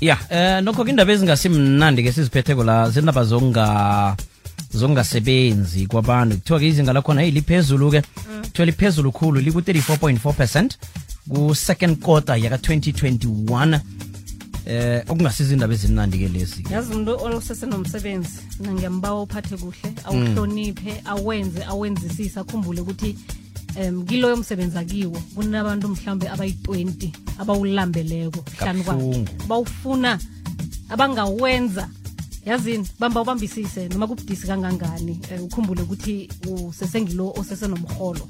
ya. Eh nokho ke indaba ezingasimnandi ke siziphetheko la zindaba zokunga zokungasebenzi kwabantu. Kuthiwa ke izinga lakhona hey liphezulu ke. Kuthiwa liphezulu khulu liku-34.4 percent ku-second quarter yaka-2021 eh okungasiza indaba ezimnandi ke lezi yazi umuntu osesenomsebenzi mina ngiyambawa uphathe kuhle awuhloniphe awenze awenzisise akhumbule ukuthi um kiloyo akiwo kunabantu mhlawumbe abayi-20 abawulambeleko hlanu kwakhe. Bawufuna abangawenza. Yazini bamba ubambisise noma kubudisi kangangani um ukhumbule ukuthi usesengilo osesenomrholo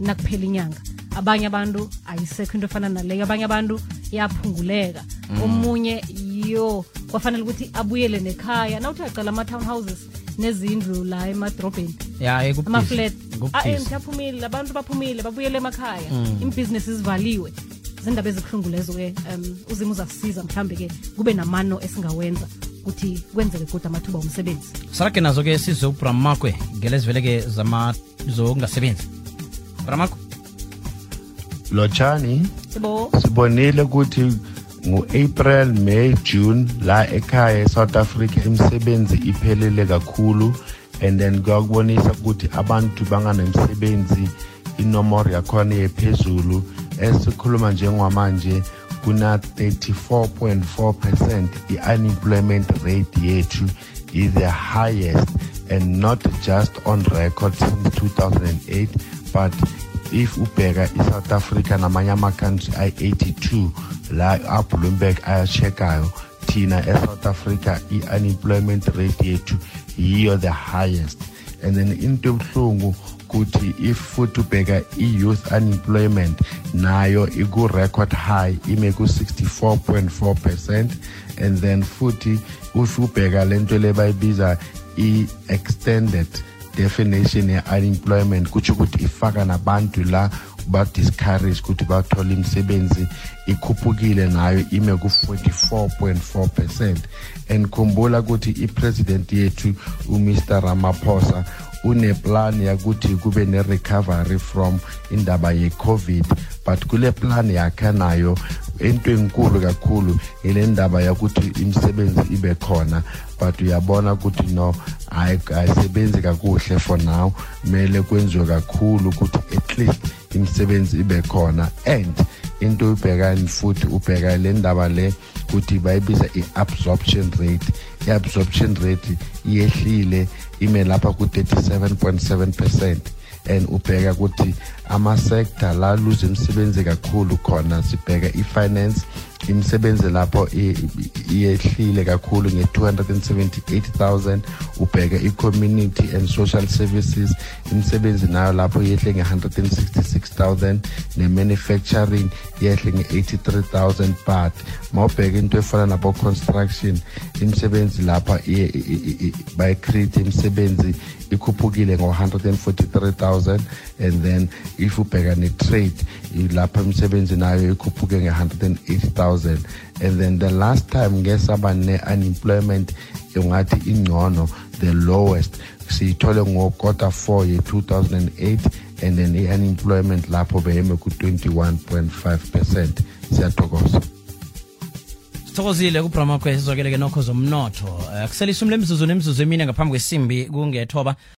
nakuphela inyanga. Abanye abantu ayisekho into efana naleyo. Abanye abantu yaphunguleka omunye yo kwafanele ukuthi abuyele nekhaya. Na uthi uyacala ama-townhouses nezindlu la emadrobheni ya ama-flat. Abantu baphumile babuyele emakhaya. Imbhizinesi zivaliwe zindaba ezibuhlungu lezo-ke um uzima uzasisiza mhlawumbe-ke kube namano esingawenza ukuthi kwenzeke kodwa amathuba omsebenzi sarage nazo ke sizwe ubramakwe ngelezivele-ke zama zokungasebenzi. Bramakwe lotshani sibo. sibonile ukuthi ngu-april may june la ekhaya e-south africa imisebenzi iphelele kakhulu and then kuyakubonisa ukuthi abantu banganemsebenzi inomoro yakhona yephezulu esikhuluma njengwamanje kuna-34.4 percent i-unemployment rate yethu is the highest and not just on record since 2008 but if ubheka i-south africa namanye ama-country ayi-82 la abloomberg ayachekayo thina e-south africa i-unemployment rate yethu yiyo the highest. And then into ebuhlungu kuthi if futhi ubheka i-youth unemployment nayo iku-record high ime ku-64.4 percent. And then futhi if ubheka lento le bayibiza i-extended definition ye-unemployment kutsho ukuthi ifaka nabantu la ba-discourage ukuthi bathole imisebenzi ikhuphukile nayo ime ku-44.4 percent. And khumbula ukuthi ipresident yethu umr ramaphosa uneplan yakuthi kube ne-recovery from indaba ye-covid but kule plan yakhe nayo into enkulu kakhulu ile ndaba yakuthi imisebenzi ibe khona. But uyabona ukuthi no ayi- ayisebenzi kakuhle for now. Kumele kwenziwe kakhulu ukuthi at least imisebenzi ibe khona. And into ubhekani futhi ubheka le ndaba le ukuthi bayibiza i-absorption rate. I-absorption rate iyehlile ime lapha ku-37.7 percent. And ubheka ukuthi ama-sector la luze imisebenzi kakhulu khona sibheka i-finance imisebenzi lapho iyehlile kakhulu nge-278,000 ubheka i-community and social services. Imisebenzi nayo lapho yehle nge-166,000 ne-manufacturing yehle nge-83,000 but ma ubheka into efana nabo-construction imisebenzi lapha bayicreate imisebenzi ikhuphukile ngo-143,000 and then if ubheka ne-trade lapha imisebenzi nayo ikhuphuke nge-180,000 and then the last time ngesaba ne-unemployment ungathi ingcono the lowest. Siyithole ngo-quarter 4 ye-2008 and then i-unemployment lapho beyeme ku-21.5 percent. Siyathokoza. Sithokozile kubramakwe sizokele-ke nokho zomnotho. Um kuselisumi lemzuzu nemzuzu emine ngaphambi kwesimbi kungethoba